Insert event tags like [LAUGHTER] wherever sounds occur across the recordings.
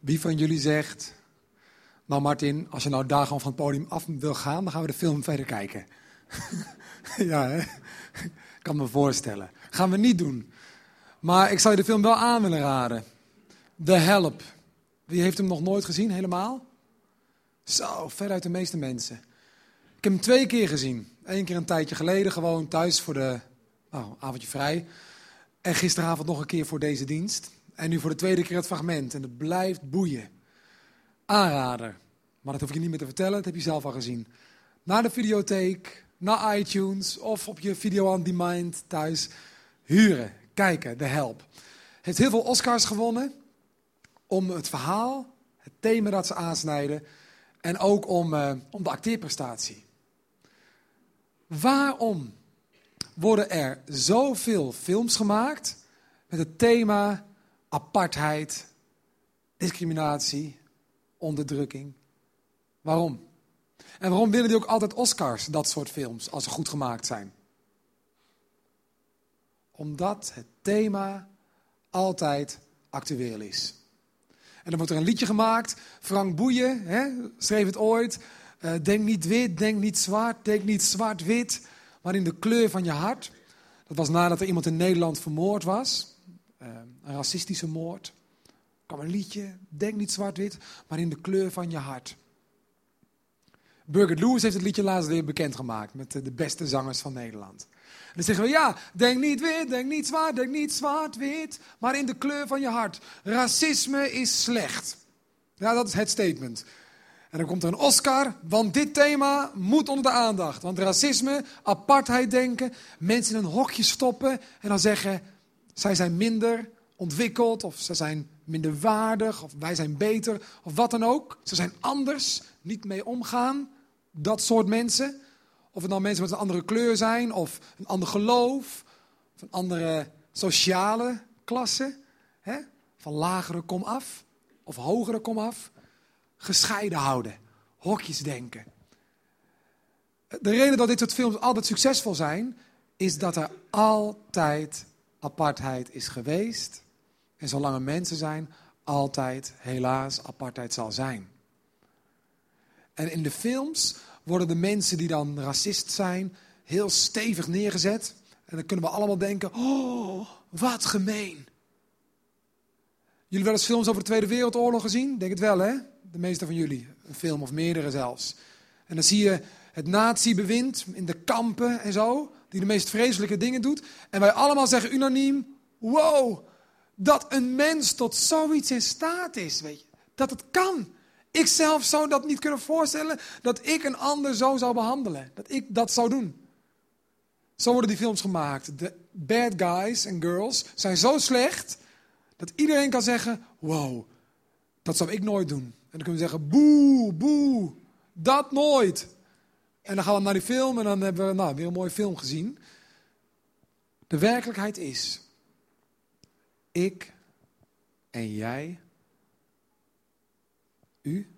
Wie van jullie zegt, nou Martin, als je nou daar gewoon van het podium af wil gaan, dan gaan we de film verder kijken. [LAUGHS] ja, hè? Ik [LAUGHS] kan me voorstellen. Gaan we niet doen. Maar ik zou je de film wel aan willen raden. The Help. Wie heeft hem nog nooit gezien, helemaal? Zo, veruit de meeste mensen. Ik heb hem twee keer gezien. Eén keer een tijdje geleden, gewoon thuis voor de nou, avondje vrij. En gisteravond nog een keer voor deze dienst. En nu voor de tweede keer het fragment. En het blijft boeien. Aanrader. Maar dat hoef ik je niet meer te vertellen, dat heb je zelf al gezien. Naar de videotheek, naar iTunes of op je video on demand thuis. Huren, kijken, de help. Heeft heel veel Oscars gewonnen om het verhaal, het thema dat ze aansnijden en ook om, uh, om de acteerprestatie. Waarom worden er zoveel films gemaakt met het thema apartheid, discriminatie, onderdrukking? Waarom? En waarom willen die ook altijd Oscars, dat soort films, als ze goed gemaakt zijn? Omdat het thema altijd actueel is. En dan wordt er een liedje gemaakt. Frank Boeien hè, schreef het ooit. Uh, denk niet wit, denk niet zwart, denk niet zwart-wit, maar in de kleur van je hart. Dat was nadat er iemand in Nederland vermoord was. Uh, een racistische moord. Kwam een liedje, denk niet zwart-wit, maar in de kleur van je hart. Burger Lewis heeft het liedje laatst weer bekendgemaakt met de beste zangers van Nederland. En dan zeggen we, ja, denk niet wit, denk niet zwart, denk niet zwart-wit, maar in de kleur van je hart. Racisme is slecht. Ja, dat is het statement. En dan komt er een Oscar, want dit thema moet onder de aandacht. Want racisme, apartheid denken, mensen in een hokje stoppen en dan zeggen, zij zijn minder ontwikkeld of ze zijn minder waardig of wij zijn beter of wat dan ook. Ze zijn anders, niet mee omgaan dat soort mensen. Of het nou mensen met een andere kleur zijn, of een ander geloof, of een andere sociale klasse. Hè? Van lagere kom af, of hogere kom af. Gescheiden houden, hokjes denken. De reden dat dit soort films altijd succesvol zijn, is dat er altijd apartheid is geweest. En zolang er mensen zijn, altijd helaas apartheid zal zijn. En in de films worden de mensen die dan racist zijn heel stevig neergezet. En dan kunnen we allemaal denken, oh, wat gemeen. Jullie wel eens films over de Tweede Wereldoorlog gezien? Denk het wel, hè? De meeste van jullie. Een film of meerdere zelfs. En dan zie je het nazi-bewind in de kampen en zo, die de meest vreselijke dingen doet. En wij allemaal zeggen unaniem, wow, dat een mens tot zoiets in staat is, weet je. Dat het kan. Ik zelf zou dat niet kunnen voorstellen dat ik een ander zo zou behandelen. Dat ik dat zou doen. Zo worden die films gemaakt. De bad guys en girls zijn zo slecht dat iedereen kan zeggen: Wow, dat zou ik nooit doen. En dan kunnen we zeggen: Boe, boe, dat nooit. En dan gaan we naar die film en dan hebben we nou, weer een mooie film gezien. De werkelijkheid is: ik en jij u?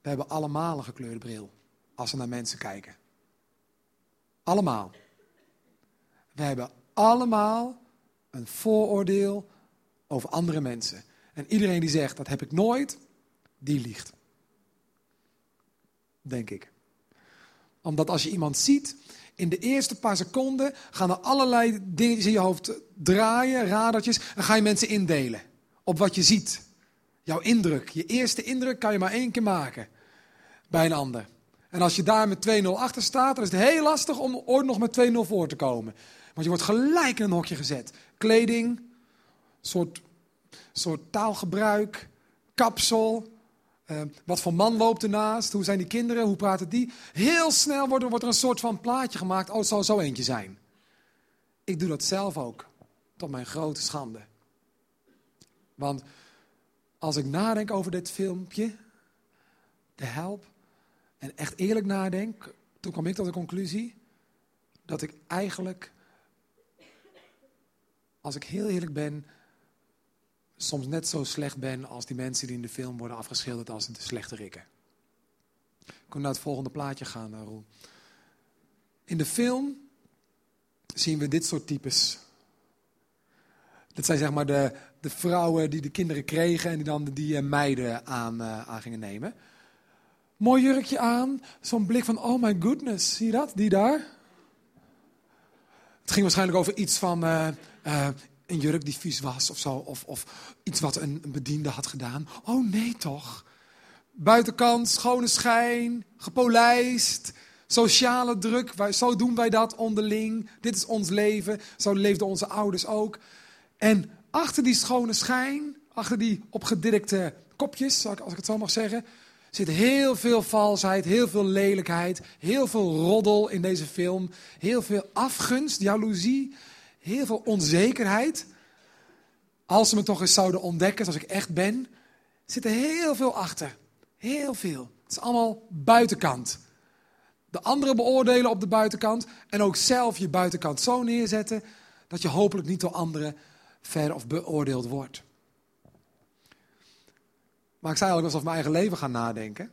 We hebben allemaal een gekleurde bril als we naar mensen kijken. Allemaal. We hebben allemaal een vooroordeel over andere mensen. En iedereen die zegt dat heb ik nooit, die liegt. Denk ik. Omdat als je iemand ziet, in de eerste paar seconden gaan er allerlei dingen in je hoofd draaien, radertjes, en ga je mensen indelen op wat je ziet. Jouw indruk, je eerste indruk kan je maar één keer maken bij een ander. En als je daar met 2-0 achter staat, dan is het heel lastig om ooit nog met 2-0 voor te komen. Want je wordt gelijk in een hokje gezet. Kleding, soort, soort taalgebruik, kapsel. Uh, wat voor man loopt ernaast? Hoe zijn die kinderen? Hoe praten die? Heel snel wordt er, wordt er een soort van plaatje gemaakt. Oh, het zal zo eentje zijn. Ik doe dat zelf ook. Tot mijn grote schande. Want als ik nadenk over dit filmpje, de help, en echt eerlijk nadenk, toen kwam ik tot de conclusie dat ik eigenlijk, als ik heel eerlijk ben, soms net zo slecht ben als die mensen die in de film worden afgeschilderd als de slechte rikken. Ik kon naar het volgende plaatje gaan, eh, Roel. In de film zien we dit soort types. Dat zijn zeg maar de, de vrouwen die de kinderen kregen en die dan die eh, meiden aan, uh, aan gingen nemen. Mooi jurkje aan, zo'n blik van oh my goodness, zie je dat, die daar? Het ging waarschijnlijk over iets van een jurk die vies was of zo, of, of iets wat een, bediende had gedaan. Oh nee toch? Buitenkant, schone schijn, gepolijst, sociale druk. Wij, zo doen wij dat onderling. Dit is ons leven. Zo leefden onze ouders ook. En achter die schone schijn, achter die opgedirkte kopjes, als ik het zo mag zeggen, zit heel veel valsheid, heel veel lelijkheid, heel veel roddel in deze film. Heel veel afgunst, jaloezie, heel veel onzekerheid. Als ze me toch eens zouden ontdekken zoals ik echt ben, zit er heel veel achter. Heel veel. Het is allemaal buitenkant. De anderen beoordelen op de buitenkant en ook zelf je buitenkant zo neerzetten dat je hopelijk niet door anderen ver of beoordeeld wordt. Maar ik zei eigenlijk over mijn eigen leven gaan nadenken.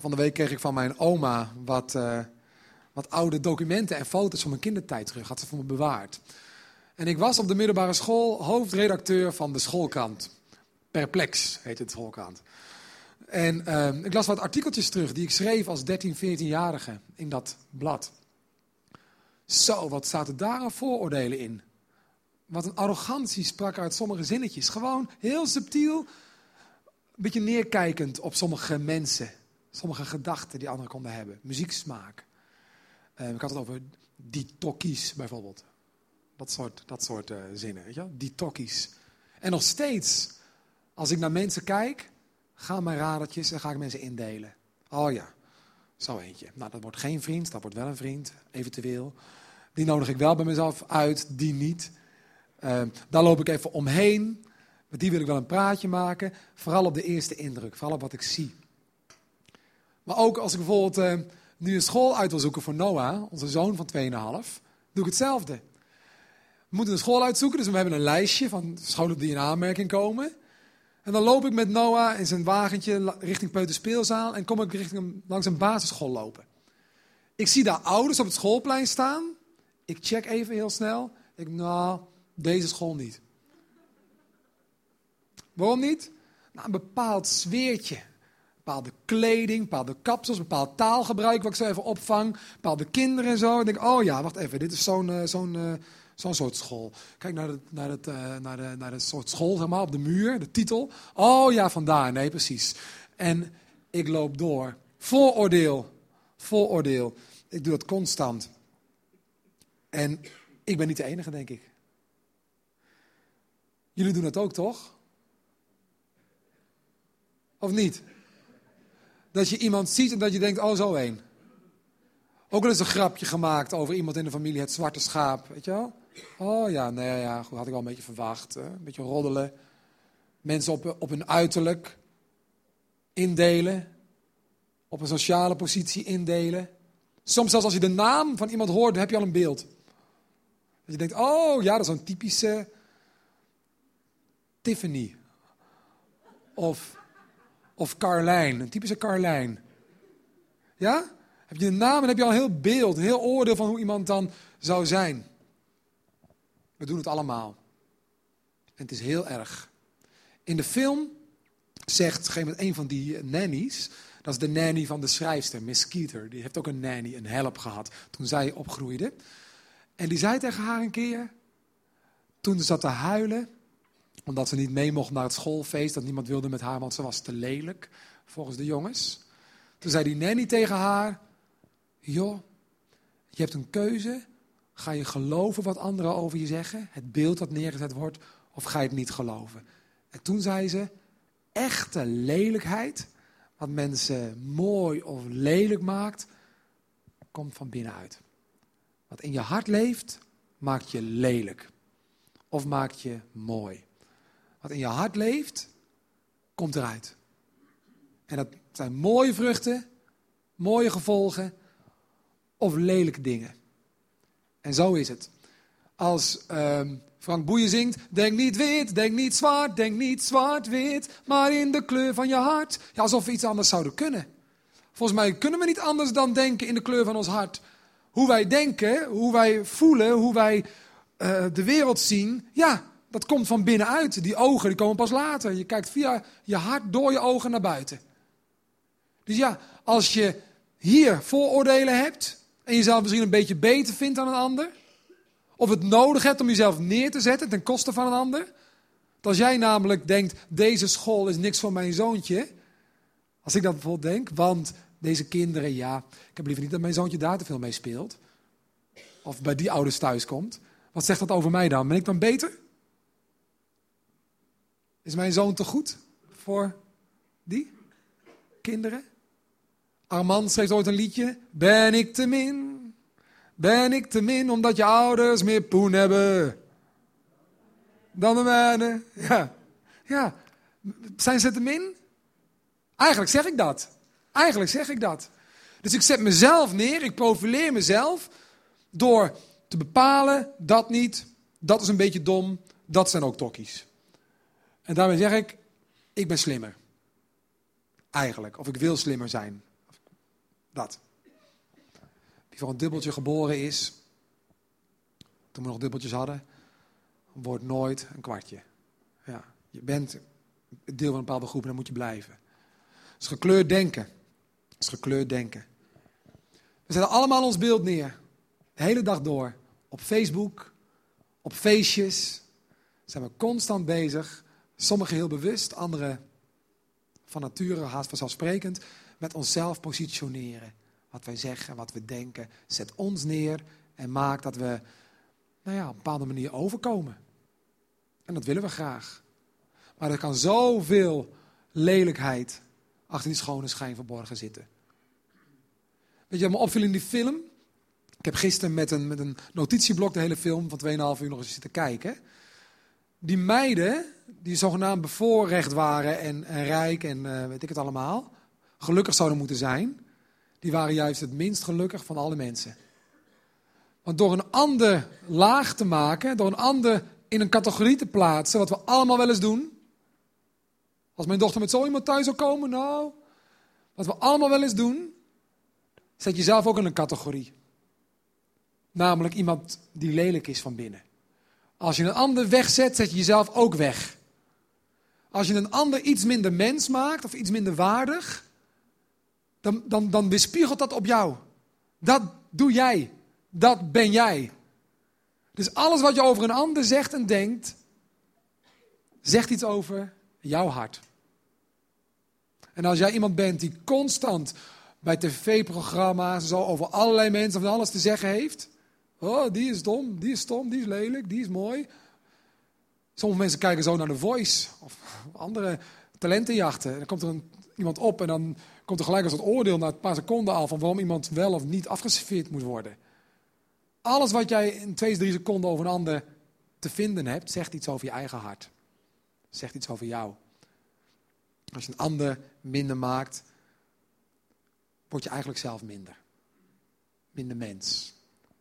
Van de week kreeg ik van mijn oma wat, uh, wat oude documenten en foto's van mijn kindertijd terug. Had ze voor me bewaard. En ik was op de middelbare school hoofdredacteur van de schoolkrant. Perplex heet het schoolkrant. En uh, ik las wat artikeltjes terug die ik schreef als 13, 14-jarige in dat blad. Zo, wat zaten daar aan vooroordelen in? Wat een arrogantie sprak uit sommige zinnetjes. Gewoon heel subtiel, een beetje neerkijkend op sommige mensen. Sommige gedachten die anderen konden hebben. Muzieksmaak. Uh, ik had het over die tokkies bijvoorbeeld. Dat soort, dat soort uh, zinnen, weet je. En nog steeds, als ik naar mensen kijk, gaan mijn radertjes en ga ik mensen indelen. Oh ja, zo eentje. Nou, dat wordt geen vriend, dat wordt wel een vriend, eventueel. Die nodig ik wel bij mezelf uit, die niet. Uh, daar loop ik even omheen. Met die wil ik wel een praatje maken. Vooral op de eerste indruk, vooral op wat ik zie. Maar ook als ik bijvoorbeeld nu een school uit wil zoeken voor Noah, onze zoon van 2,5, doe ik hetzelfde. We moeten een school uitzoeken, dus we hebben een lijstje van scholen die in aanmerking komen. En dan loop ik met Noah in zijn wagentje richting Peuterspeelzaal en kom ik richting langs een basisschool lopen. Ik zie daar ouders op het schoolplein staan. Ik check even heel snel. Ik, nou, deze school niet. Waarom niet? Nou, een bepaald sfeertje. Bepaalde kleding, bepaalde kapsels, bepaald taalgebruik wat ik zo even opvang. Bepaalde kinderen en zo. Ik denk, oh ja, wacht even, dit is zo'n uh, zo'n uh, zo'n soort school. Kijk naar, het, naar, het, naar, de, naar de soort school, zeg maar, op de muur, de titel. Oh ja, vandaar, nee, precies. En ik loop door. Vooroordeel, vooroordeel. Ik doe dat constant. En ik ben niet de enige, denk ik. Jullie doen dat ook, toch? Of niet? Dat je iemand ziet en dat je denkt, oh zo één. Ook al eens een grapje gemaakt over iemand in de familie, het zwarte schaap, weet je wel? Oh ja, nee, ja, goed, had ik al een beetje verwacht. Een beetje roddelen. Mensen op, op hun uiterlijk indelen. Op een sociale positie indelen. Soms zelfs als je de naam van iemand hoort, heb je al een beeld. Dat je denkt, oh ja, dat is een typische Tiffany. Of, of Carlijn, een typische Carlijn. Ja? Heb je een naam en heb je al een heel beeld, een heel oordeel van hoe iemand dan zou zijn. We doen het allemaal. En het is heel erg. In de film zegt een, van die nannies, dat is de nanny van de schrijfster, Miss Skeeter. Die heeft ook een nanny, een help gehad toen zij opgroeide. En die zei tegen haar een keer, toen ze zat te huilen, omdat ze niet mee mocht naar het schoolfeest, dat niemand wilde met haar, want ze was te lelijk, volgens de jongens. Toen zei die nanny tegen haar, joh, je hebt een keuze. Ga je geloven wat anderen over je zeggen, het beeld dat neergezet wordt, of ga je het niet geloven? En toen zei ze, echte lelijkheid, wat mensen mooi of lelijk maakt, komt van binnenuit. Wat in je hart leeft, maakt je lelijk. Of maakt je mooi. Wat in je hart leeft, komt eruit. En dat zijn mooie vruchten, mooie gevolgen of lelijke dingen. En zo is het. Als um, Frank Boeien zingt, denk niet wit, denk niet zwart, denk niet zwart-wit, maar in de kleur van je hart. Ja, alsof we iets anders zouden kunnen. Volgens mij kunnen we niet anders dan denken in de kleur van ons hart. Hoe wij denken, hoe wij voelen, hoe wij uh, de wereld zien, ja, Dat komt van binnenuit. Die ogen die komen pas later. Je kijkt via je hart door je ogen naar buiten. Dus ja, als je hier vooroordelen hebt en jezelf misschien een beetje beter vindt dan een ander, of het nodig hebt om jezelf neer te zetten ten koste van een ander, als jij namelijk denkt, deze school is niks voor mijn zoontje, als ik dat bijvoorbeeld denk, want deze kinderen, ja, ik heb liever niet dat mijn zoontje daar te veel mee speelt, of bij die ouders thuis komt, wat zegt dat over mij dan? Ben ik dan beter? Is mijn zoon te goed voor die kinderen? Armand schreef ooit een liedje. Ben ik te min? Ben ik te min omdat je ouders meer poen hebben dan de mijne? Ja. ja. Zijn ze te min? Eigenlijk zeg ik dat. Eigenlijk zeg ik dat. Dus ik zet mezelf neer, ik profileer mezelf door te bepalen dat niet, dat is een beetje dom, dat zijn ook tokkies. En daarmee zeg ik, ik ben slimmer. Eigenlijk. Of ik wil slimmer zijn. Dat. Wie voor een dubbeltje geboren is, toen we nog dubbeltjes hadden, wordt nooit een kwartje. Ja. Je bent deel van een bepaalde groep en dan moet je blijven. Het is gekleurd denken. Het is gekleurd denken. We zetten allemaal ons beeld neer. De hele dag door. Op Facebook, op feestjes. Zijn we constant bezig Sommigen heel bewust, anderen van nature haast vanzelfsprekend, met onszelf positioneren. Wat wij zeggen, wat we denken. Zet ons neer en maakt dat we nou ja, op een bepaalde manier overkomen. En dat willen we graag. Maar er kan zoveel lelijkheid achter die schone schijn verborgen zitten. Weet je wat me opviel in die film? Ik heb gisteren met een, met een notitieblok de hele film van 2,5 uur nog eens zitten kijken. Die meiden, die zogenaamd bevoorrecht waren en, rijk en uh, weet ik het allemaal, gelukkig zouden moeten zijn, die waren juist het minst gelukkig van alle mensen. Want door een ander laag te maken, door een ander in een categorie te plaatsen, wat we allemaal wel eens doen. Als mijn dochter met zo iemand thuis zou komen, nou, wat we allemaal wel eens doen, zet jezelf ook in een categorie. Namelijk iemand die lelijk is van binnen. Als je een ander wegzet, zet je jezelf ook weg. Als je een ander iets minder mens maakt of iets minder waardig, dan, dan, dan weerspiegelt dat op jou. Dat doe jij. Dat ben jij. Dus alles wat je over een ander zegt en denkt, zegt iets over jouw hart. En als jij iemand bent die constant bij tv-programma's zo over allerlei mensen van alles te zeggen heeft, Oh, die is dom, die is stom, die is lelijk, die is mooi. Sommige mensen kijken zo naar de Voice of andere talentenjachten. Dan komt er iemand op en dan komt er gelijk als het oordeel na een paar seconden al van waarom iemand wel of niet afgeserveerd moet worden. Alles wat jij in twee, drie seconden over een ander te vinden hebt, zegt iets over je eigen hart. Zegt iets over jou. Als je een ander minder maakt, word je eigenlijk zelf minder. Minder mens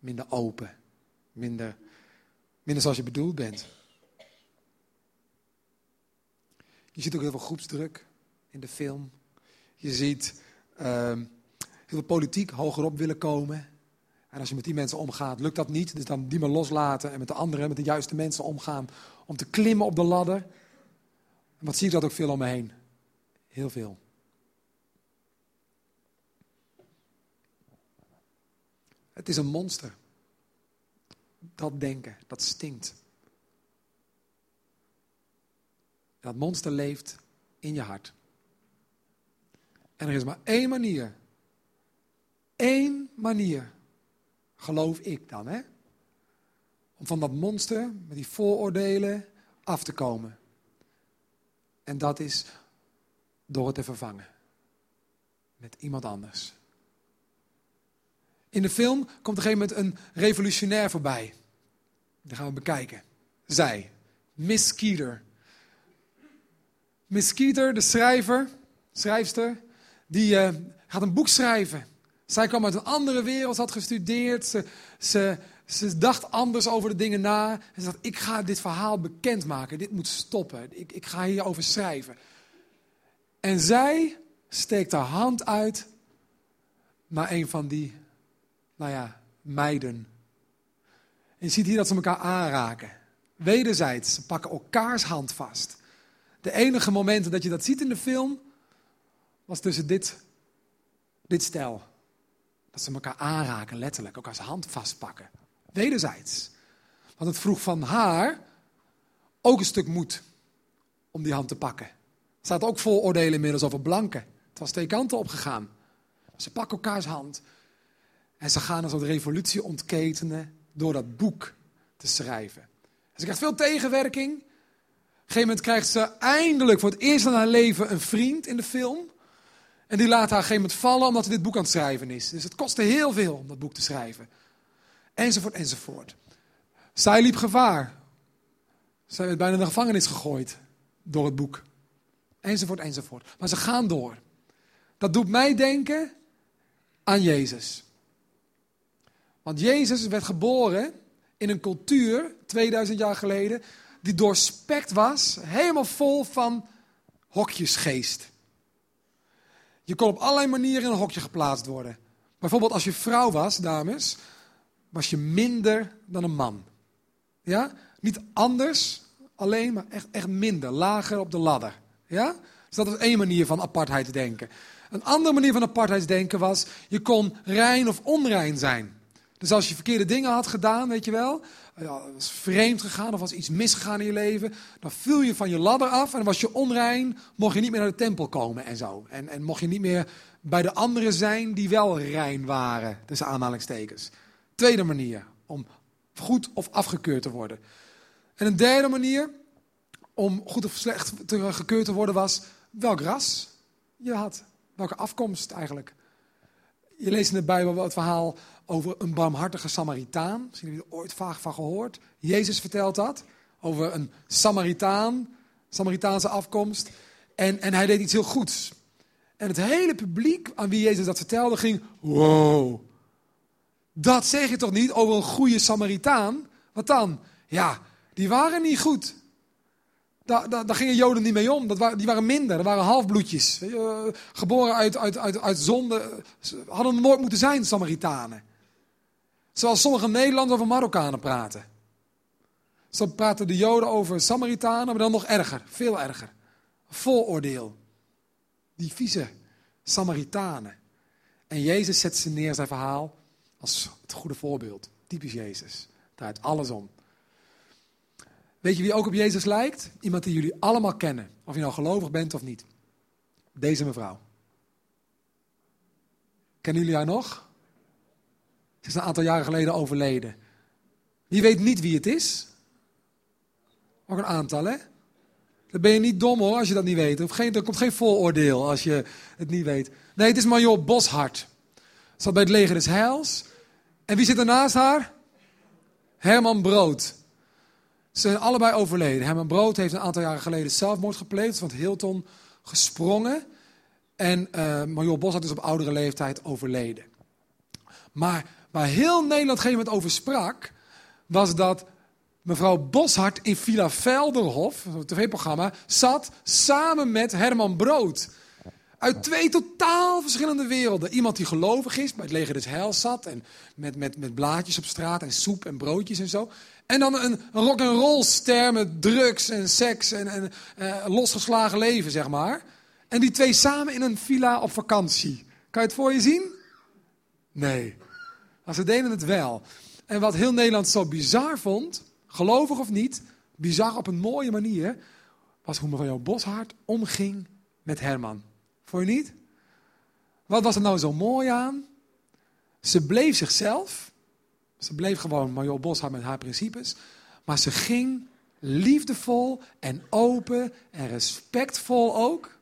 minder open, minder, minder zoals je bedoeld bent. Je ziet ook heel veel groepsdruk in de film. Je ziet ehm, heel veel politiek hogerop willen komen. En als je met die mensen omgaat, lukt dat niet. Dus dan die maar loslaten en met de anderen, met de juiste mensen omgaan. Om te klimmen op de ladder. En wat zie ik dat ook veel om me heen? Heel veel. Het is een monster. Dat denken, dat stinkt. Dat monster leeft in je hart. En er is maar één manier. Eén manier, geloof ik dan, hè? Om van dat monster met die vooroordelen af te komen. En dat is door het te vervangen. Met iemand anders. In de film komt op een gegeven moment een revolutionair voorbij. Dat gaan we bekijken. Zij, Miss Skeeter. Miss Skeeter, de schrijver, schrijfster, die uh, gaat een boek schrijven. Zij kwam uit een andere wereld, had gestudeerd. Ze, ze, ze dacht anders over de dingen na. En ze dacht, ik ga dit verhaal bekendmaken. Dit moet stoppen. Ik, ik ga hierover schrijven. En zij steekt haar hand uit naar een van die nou ja, meiden. En je ziet hier dat ze elkaar aanraken. Wederzijds, ze pakken elkaars hand vast. De enige momenten dat je dat ziet in de film, was tussen dit, dit stel. Dat ze elkaar aanraken, letterlijk, elkaars hand vastpakken. Wederzijds. Want het vroeg van haar ook een stuk moed om die hand te pakken. Er staat ook vooroordelen inmiddels over blanken. Het was twee kanten opgegaan. Ze pakken elkaars hand en ze gaan een soort revolutie ontketenen door dat boek te schrijven. Ze krijgt veel tegenwerking. Op een gegeven moment krijgt ze eindelijk voor het eerst in haar leven een vriend in de film. En die laat haar op een gegeven moment vallen omdat hij dit boek aan het schrijven is. Dus het kostte heel veel om dat boek te schrijven. Enzovoort, enzovoort. Zij liep gevaar. Zij werd bijna in de gevangenis gegooid door het boek. Enzovoort, enzovoort. Maar ze gaan door. Dat doet mij denken aan Jezus. Want Jezus werd geboren in een cultuur, 2000 jaar geleden, die doorspekt was, helemaal vol van hokjesgeest. Je kon op allerlei manieren in een hokje geplaatst worden. Bijvoorbeeld als je vrouw was, dames, was je minder dan een man. Ja? Niet anders alleen, maar echt, echt minder, lager op de ladder. Ja? Dus dat is één manier van apartheid denken. Een andere manier van apartheidsdenken was, je kon rein of onrein zijn. Dus als je verkeerde dingen had gedaan, weet je wel, ja, was vreemd gegaan of was iets misgegaan in je leven, dan viel je van je ladder af en was je onrein, mocht je niet meer naar de tempel komen en zo. En, en mocht je niet meer bij de anderen zijn die wel rein waren, tussen aanhalingstekens. Tweede manier om goed of afgekeurd te worden. En een derde manier om goed of slecht te, gekeurd te worden was welk ras je had. Welke afkomst eigenlijk. Je leest in de Bijbel het verhaal over een barmhartige Samaritaan. Misschien heb je er ooit vaag van gehoord. Jezus vertelt dat. Over een Samaritaan, Samaritaanse afkomst. En, en hij deed iets heel goeds. En het hele publiek aan wie Jezus dat vertelde ging: Wow, dat zeg je toch niet over een goede Samaritaan? Wat dan? Ja, die waren niet goed. Daar, daar, daar, gingen Joden niet mee om. Dat waren, die waren minder. Dat waren halfbloedjes. Je, geboren uit, uit, uit, uit zonde. Hadden nooit moeten zijn, Samaritanen. Zoals sommige Nederlanders over Marokkanen praten. Zo praten de Joden over Samaritanen, maar dan nog erger. Veel erger. Vooroordeel. Die vieze Samaritanen. En Jezus zet ze neer, zijn verhaal, als het goede voorbeeld. Typisch Jezus. Draait alles om. Weet je wie ook op Jezus lijkt? Iemand die jullie allemaal kennen. Of je nou gelovig bent of niet. Deze mevrouw. Kennen jullie haar nog? Is een aantal jaren geleden overleden. Wie weet niet wie het is? Ook een aantal, hè? Dan ben je niet dom hoor, als je dat niet weet. Of er komt geen vooroordeel als je het niet weet. Nee, het is Major Boshart. Zat bij het leger des Heils. En wie zit er naast haar? Herman Brood. Ze zijn allebei overleden. Herman Brood heeft een aantal jaren geleden zelfmoord gepleegd, van Hilton gesprongen. En uh, Major Boshart is op oudere leeftijd overleden. Maar waar heel Nederland geen moment over sprak, was dat mevrouw Boshart in Villa Velderhof, een tv-programma, zat samen met Herman Brood. Uit twee totaal verschillende werelden. Iemand die gelovig is, bij het leger des heils zat. En met, met, met blaadjes op straat en soep en broodjes en zo. En dan een, een rock and roll ster met drugs en seks en, en uh, losgeslagen leven, zeg maar. En die twee samen in een villa op vakantie. Kan je het voor je zien? Nee. Maar ze deden het wel. En wat heel Nederland zo bizar vond, gelovig of niet, bizar op een mooie manier, was hoe mevrouw Boshart omging met Herman. Vond je niet? Wat was er nou zo mooi aan? Ze bleef zichzelf. Ze bleef gewoon Marjool Boshart met haar principes. Maar ze ging liefdevol en open en respectvol ook.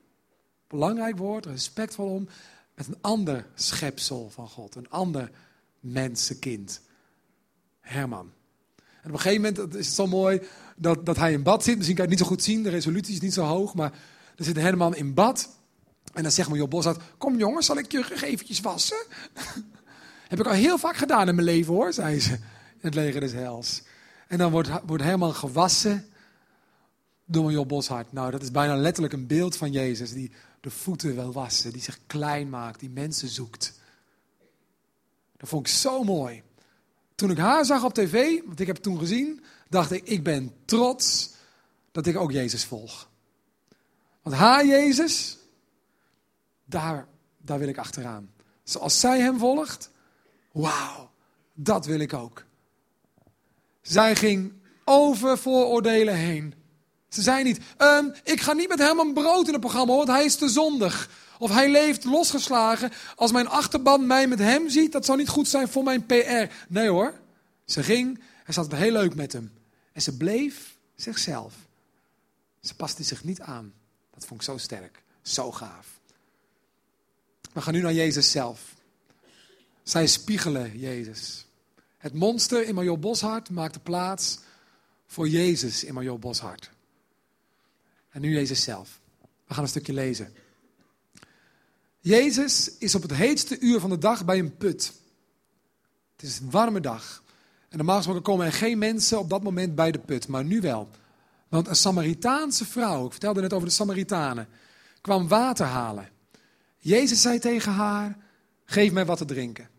Belangrijk woord, respectvol om met een ander schepsel van God. Een ander mensenkind. Herman. En op een gegeven moment is het zo mooi dat, dat hij in bad zit. Misschien kan je het niet zo goed zien, de resolutie is niet zo hoog. Maar er zit Herman in bad. En dan zegt Marjool Boshart, kom jongens, zal ik je eventjes wassen? [LAUGHS] Heb ik al heel vaak gedaan in mijn leven hoor, zei ze. In het leger des hels. En dan wordt, wordt Herman gewassen door Marjool Boshart. Nou, dat is bijna letterlijk een beeld van Jezus. Die de voeten wil wassen, die zich klein maakt, die mensen zoekt. Dat vond ik zo mooi. toen ik haar zag op tv, want ik heb het toen gezien, dacht ik, ik ben trots dat ik ook Jezus volg. Want haar Jezus, daar, daar wil ik achteraan. Zoals zij hem volgt, wauw, dat wil ik ook. Zij ging over vooroordelen heen. Ze zei niet, ehm, ik ga niet met hem een brood in het programma, want hij is te zondig. Of hij leeft losgeslagen. Als mijn achterban mij met hem ziet, dat zou niet goed zijn voor mijn PR. Nee hoor, ze ging en ze had het heel leuk met hem. En ze bleef zichzelf. Ze paste zich niet aan. Dat vond ik zo sterk, zo gaaf. We gaan nu naar Jezus zelf. Zij spiegelen Jezus. Het monster in Major Boshart maakte plaats voor Jezus in Major Boshart. En nu Jezus zelf. We gaan een stukje lezen. Jezus is op het heetste uur van de dag bij een put. Het is een warme dag. En normaal gesproken komen er geen mensen op dat moment bij de put, maar nu wel. Want een Samaritaanse vrouw, ik vertelde net over de Samaritanen, kwam water halen. Jezus zei tegen haar: Geef mij wat te drinken.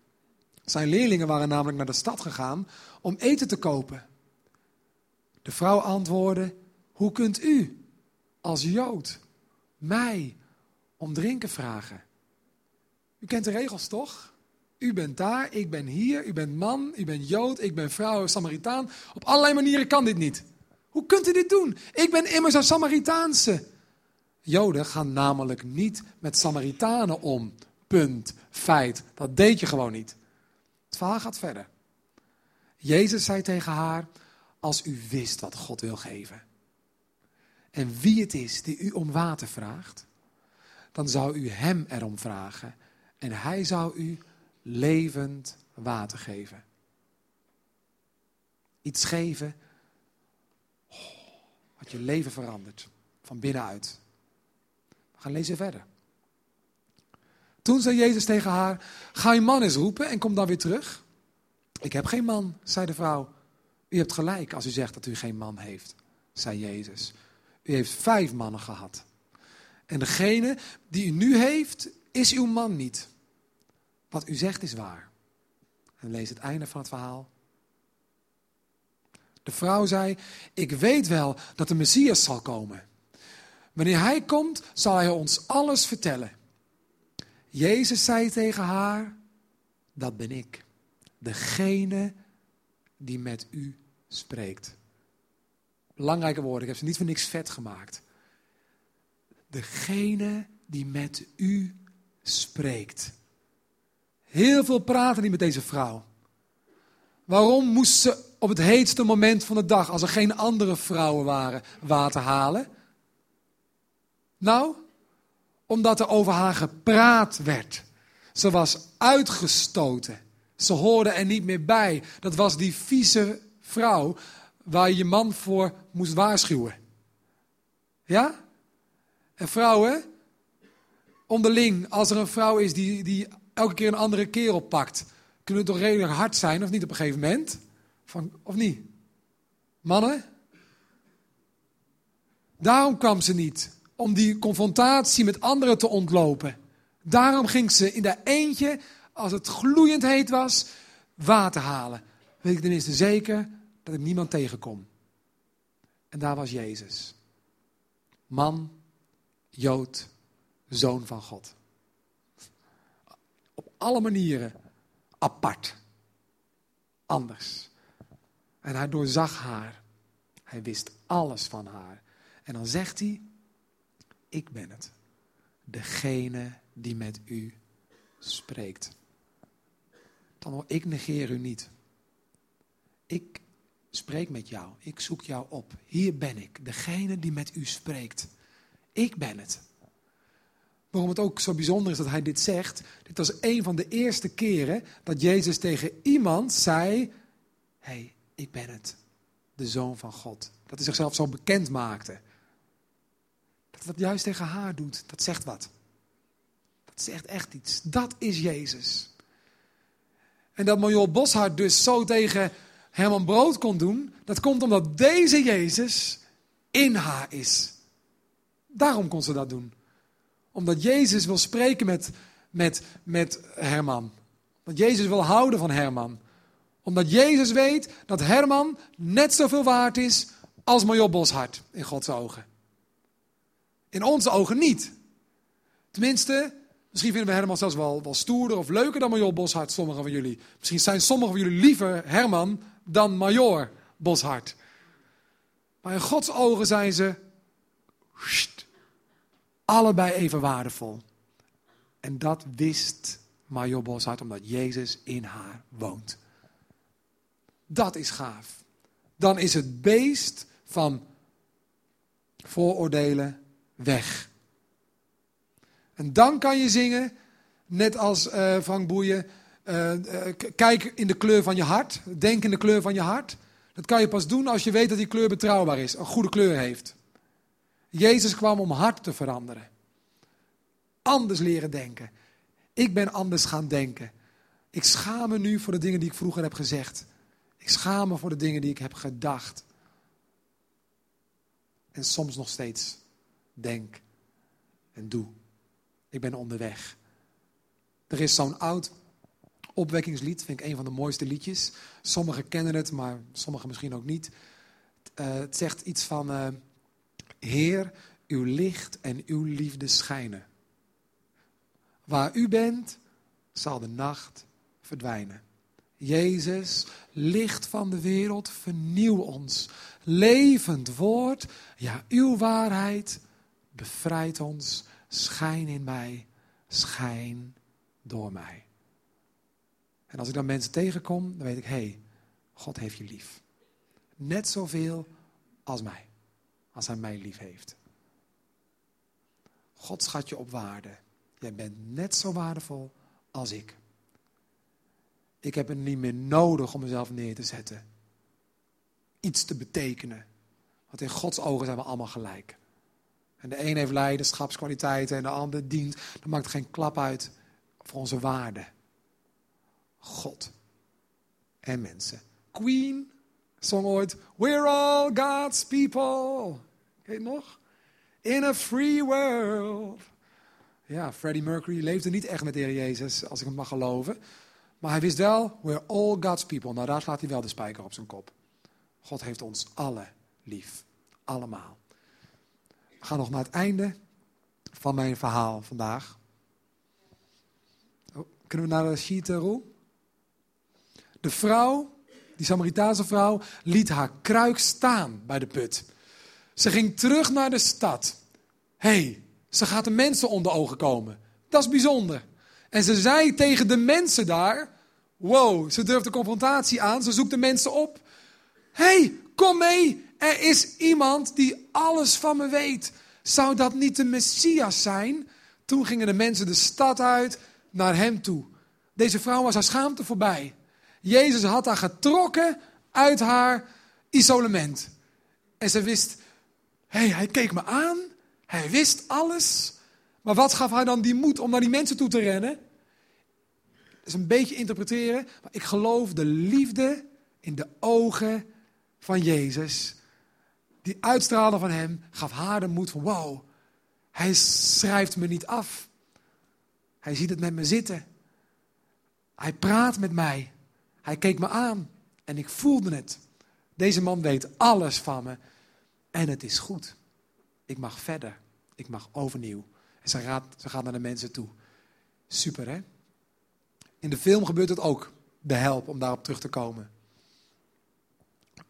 Zijn leerlingen waren namelijk naar de stad gegaan om eten te kopen. De vrouw antwoordde: Hoe kunt u, als Jood, mij om drinken vragen? U kent de regels toch? U bent daar, ik ben hier, u bent man, u bent Jood, ik ben vrouw, Samaritaan. Op allerlei manieren kan dit niet. Hoe kunt u dit doen? Ik ben immers een Samaritaanse. Joden gaan namelijk niet met Samaritanen om. Punt. Feit. Dat deed je gewoon niet. Het verhaal gaat verder. Jezus zei tegen haar: Als u wist wat God wil geven. En wie het is die u om water vraagt, dan zou u hem erom vragen. En hij zou u levend water geven. Iets geven wat je leven verandert van binnenuit. We gaan lezen verder. Toen zei Jezus tegen haar: Ga je man eens roepen en kom dan weer terug. Ik heb geen man, zei de vrouw. U hebt gelijk als u zegt dat u geen man heeft, zei Jezus. U heeft vijf mannen gehad. En degene die u nu heeft, is uw man niet. Wat u zegt is waar. En lees het einde van het verhaal. De vrouw zei: Ik weet wel dat de Messias zal komen. Wanneer hij komt, zal hij ons alles vertellen. Jezus zei tegen haar: Dat ben ik, degene die met u spreekt. Belangrijke woorden, ik heb ze niet voor niks vet gemaakt. Degene die met u spreekt. Heel veel praten die met deze vrouw. Waarom moest ze op het heetste moment van de dag, als er geen andere vrouwen waren, water halen? Nou, omdat er over haar gepraat werd. Ze was uitgestoten. Ze hoorde er niet meer bij. Dat was die vieze vrouw waar je man voor moest waarschuwen. Ja? En vrouwen, onderling, als er een vrouw is die, die elke keer een andere kerel pakt, kunnen het toch redelijk hard zijn, of niet op een gegeven moment? Van, of niet? Mannen? Daarom kwam ze niet. Om die confrontatie met anderen te ontlopen. Daarom ging ze in de eentje, als het gloeiend heet was, water halen. Weet ik tenminste zeker dat ik niemand tegenkom. En daar was Jezus. Man, Jood, zoon van God alle manieren apart. Anders. En hij doorzag haar. Hij wist alles van haar. En dan zegt hij: Ik ben het. Degene die met u spreekt. Dan ik negeer u niet. Ik spreek met jou. Ik zoek jou op. Hier ben ik. Degene die met u spreekt. Ik ben het. Waarom het ook zo bijzonder is dat hij dit zegt. Dit was een van de eerste keren dat Jezus tegen iemand zei: hey, ik ben het, de zoon van God. Dat hij zichzelf zo bekend maakte. Dat hij dat juist tegen haar doet, dat zegt wat. Dat zegt echt iets. Dat is Jezus. En dat Major Boshart dus zo tegen Herman Brood kon doen, dat komt omdat deze Jezus in haar is. Daarom kon ze dat doen omdat Jezus wil spreken met, met, met Herman. Want Jezus wil houden van Herman. Omdat Jezus weet dat Herman net zoveel waard is als Major Boshart in Gods ogen. In onze ogen niet. Tenminste, misschien vinden we Herman zelfs wel, wel stoerder of leuker dan Major Boshart, sommigen van jullie. Misschien zijn sommigen van jullie liever Herman dan Major Boshart. Maar in Gods ogen zijn ze allebei even waardevol. En dat wist Major Boshart omdat Jezus in haar woont. Dat is gaaf. Dan is het beest van vooroordelen weg. En dan kan je zingen, net als uh, Frank Boeien, uh, uh, kijk in de kleur van je hart, denk in de kleur van je hart. Dat kan je pas doen als je weet dat die kleur betrouwbaar is, een goede kleur heeft. Jezus kwam om hart te veranderen. Anders leren denken. Ik ben anders gaan denken. Ik schaam me nu voor de dingen die ik vroeger heb gezegd. Ik schaam me voor de dingen die ik heb gedacht. En soms nog steeds denk en doe. Ik ben onderweg. Er is zo'n oud opwekkingslied, vind ik een van de mooiste liedjes. Sommigen kennen het, maar sommigen misschien ook niet. Uh, het zegt iets van: uh, Heer, uw licht en uw liefde schijnen. Waar u bent, zal de nacht verdwijnen. Jezus, licht van de wereld, vernieuw ons. Levend woord, ja, uw waarheid bevrijdt ons. Schijn in mij, schijn door mij. En als ik dan mensen tegenkom, dan weet ik, hé, hey, God heeft je lief. Net zoveel als mij, als hij mij lief heeft. God schat je op waarde. Jij bent net zo waardevol als ik. Ik heb het niet meer nodig om mezelf neer te zetten. Iets te betekenen. Want in Gods ogen zijn we allemaal gelijk. En de een heeft leiderschapskwaliteiten en de ander dient. Dan maakt geen klap uit voor onze waarde. God en mensen. Queen zong ooit: We're all God's people. Heet nog? In a free world. Ja, Freddie Mercury leefde niet echt met de Heer Jezus, als ik hem mag geloven. Maar hij wist wel, we're all God's people. Nou, daar slaat hij wel de spijker op zijn kop. God heeft ons alle lief. Allemaal. We gaan nog naar het einde van mijn verhaal vandaag. Oh, kunnen we naar de sheet, Roel? De vrouw, die Samaritaanse vrouw, liet haar kruik staan bij de put. Ze ging terug naar de stad. hey, ze gaat de mensen onder ogen komen. Dat is bijzonder. En ze zei tegen de mensen daar: Wow, ze durft de confrontatie aan. Ze zoekt de mensen op. hey, kom mee. Er is iemand die alles van me weet. Zou dat niet de Messias zijn? Toen gingen de mensen de stad uit naar hem toe. Deze vrouw was haar schaamte voorbij. Jezus had haar getrokken uit haar isolement. En ze wist, hey, hij keek me aan. Hij wist alles. Maar wat gaf haar dan die moed om naar die mensen toe te rennen? Dat is een beetje interpreteren. Maar ik geloof de liefde in de ogen van Jezus. Die uitstralen van hem gaf haar de moed van wow. Hij schrijft me niet af. Hij ziet het met me zitten. Hij praat met mij. Hij keek me aan en ik voelde het. Deze man weet alles van me en het is goed. Ik mag verder. Ik mag overnieuw. En ze gaat, naar de mensen toe. Super hè? In de film gebeurt het ook. De help om daarop terug te komen.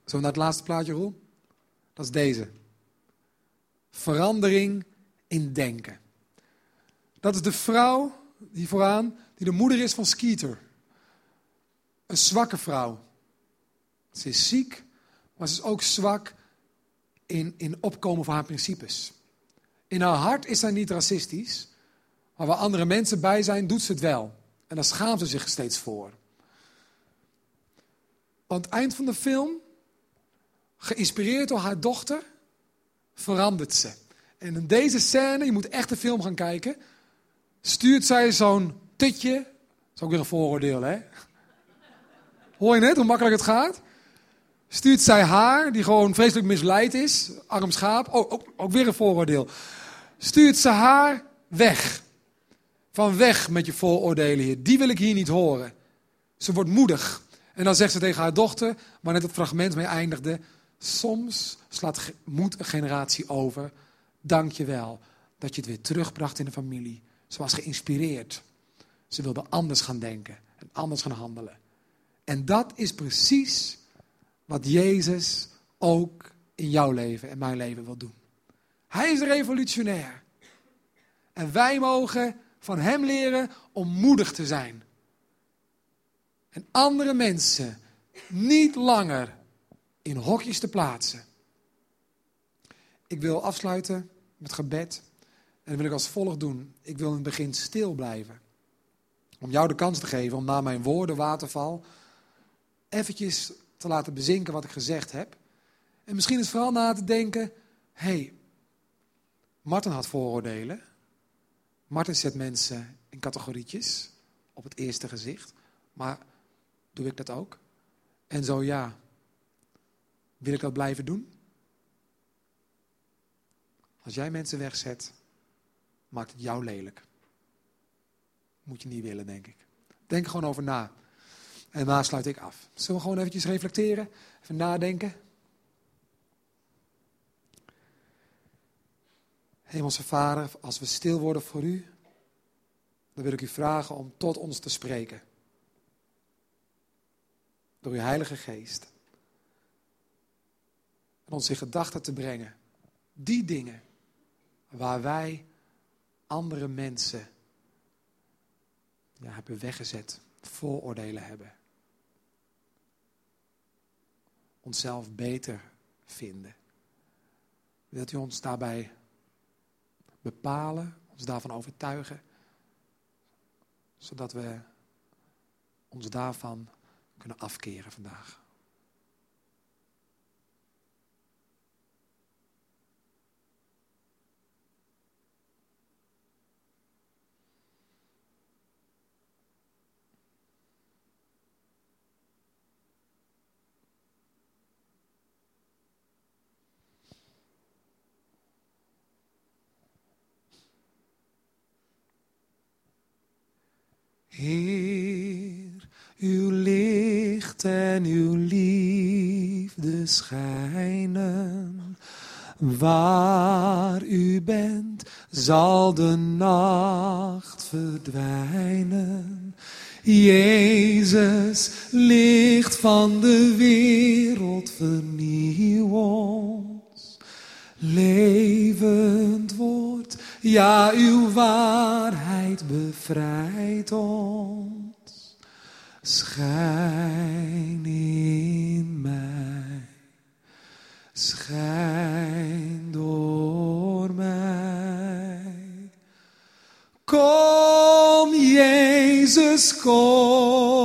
Zo naar het laatste plaatje, Roel? Dat is deze. Verandering in denken. Dat is de vrouw die vooraan, die de moeder is van Skeeter. Een zwakke vrouw. Ze is ziek, maar ze is ook zwak in, in opkomen voor haar principes. In haar hart is zij niet racistisch, maar waar andere mensen bij zijn, doet ze het wel. En daar schaamt ze zich steeds voor. Aan het eind van de film, geïnspireerd door haar dochter, verandert ze. En in deze scène, je moet echt de film gaan kijken, stuurt zij zo'n tutje. Dat is ook weer een vooroordeel, hè? Hoor je net hoe makkelijk het gaat? Stuurt zij haar, die gewoon vreselijk misleid is, arm schaap, oh, ook, ook weer een vooroordeel. Stuurt ze haar weg. Van weg met je vooroordelen hier. Die wil ik hier niet horen. Ze wordt moedig. En dan zegt ze tegen haar dochter, waar net het fragment mee eindigde, soms slaat moed een generatie over. Dank je wel dat je het weer terugbracht in de familie. Ze was geïnspireerd. Ze wilde anders gaan denken en anders gaan handelen. En dat is precies wat Jezus ook in jouw leven en mijn leven wil doen. Hij is revolutionair. En wij mogen van Hem leren om moedig te zijn. En andere mensen niet langer in hokjes te plaatsen. Ik wil afsluiten met gebed. En wil ik als volgt doen. Ik wil in het begin stil blijven. Om jou de kans te geven om na mijn woorden, waterval, eventjes te laten bezinken wat ik gezegd heb. En misschien is vooral na te denken, hé, hey, Martin had vooroordelen. Martin zet mensen in categorietjes op het eerste gezicht. Maar doe ik dat ook? En zo ja, wil ik dat blijven doen? Als jij mensen wegzet, maakt het jou lelijk. Moet je niet willen, denk ik. Denk er gewoon over na. En daarna sluit ik af. Zullen we gewoon eventjes reflecteren? Even nadenken? Hemelse Vader, als we stil worden voor U, dan wil ik U vragen om tot ons te spreken. Door Uw Heilige Geest. En ons in gedachten te brengen. Die dingen waar wij andere mensen ja, hebben weggezet, vooroordelen hebben. Onszelf beter vinden. Wilt u ons daarbij bepalen, ons daarvan overtuigen, zodat we ons daarvan kunnen afkeren vandaag. Heer, uw licht en uw liefde schijnen. Waar u bent, zal de nacht verdwijnen. Jezus, licht van de wereld, vernieuw ons. Levend woord ja, uw waarheid bevrijdt ons. Schijn in mij. Schijn door mij. Kom, Jezus, kom.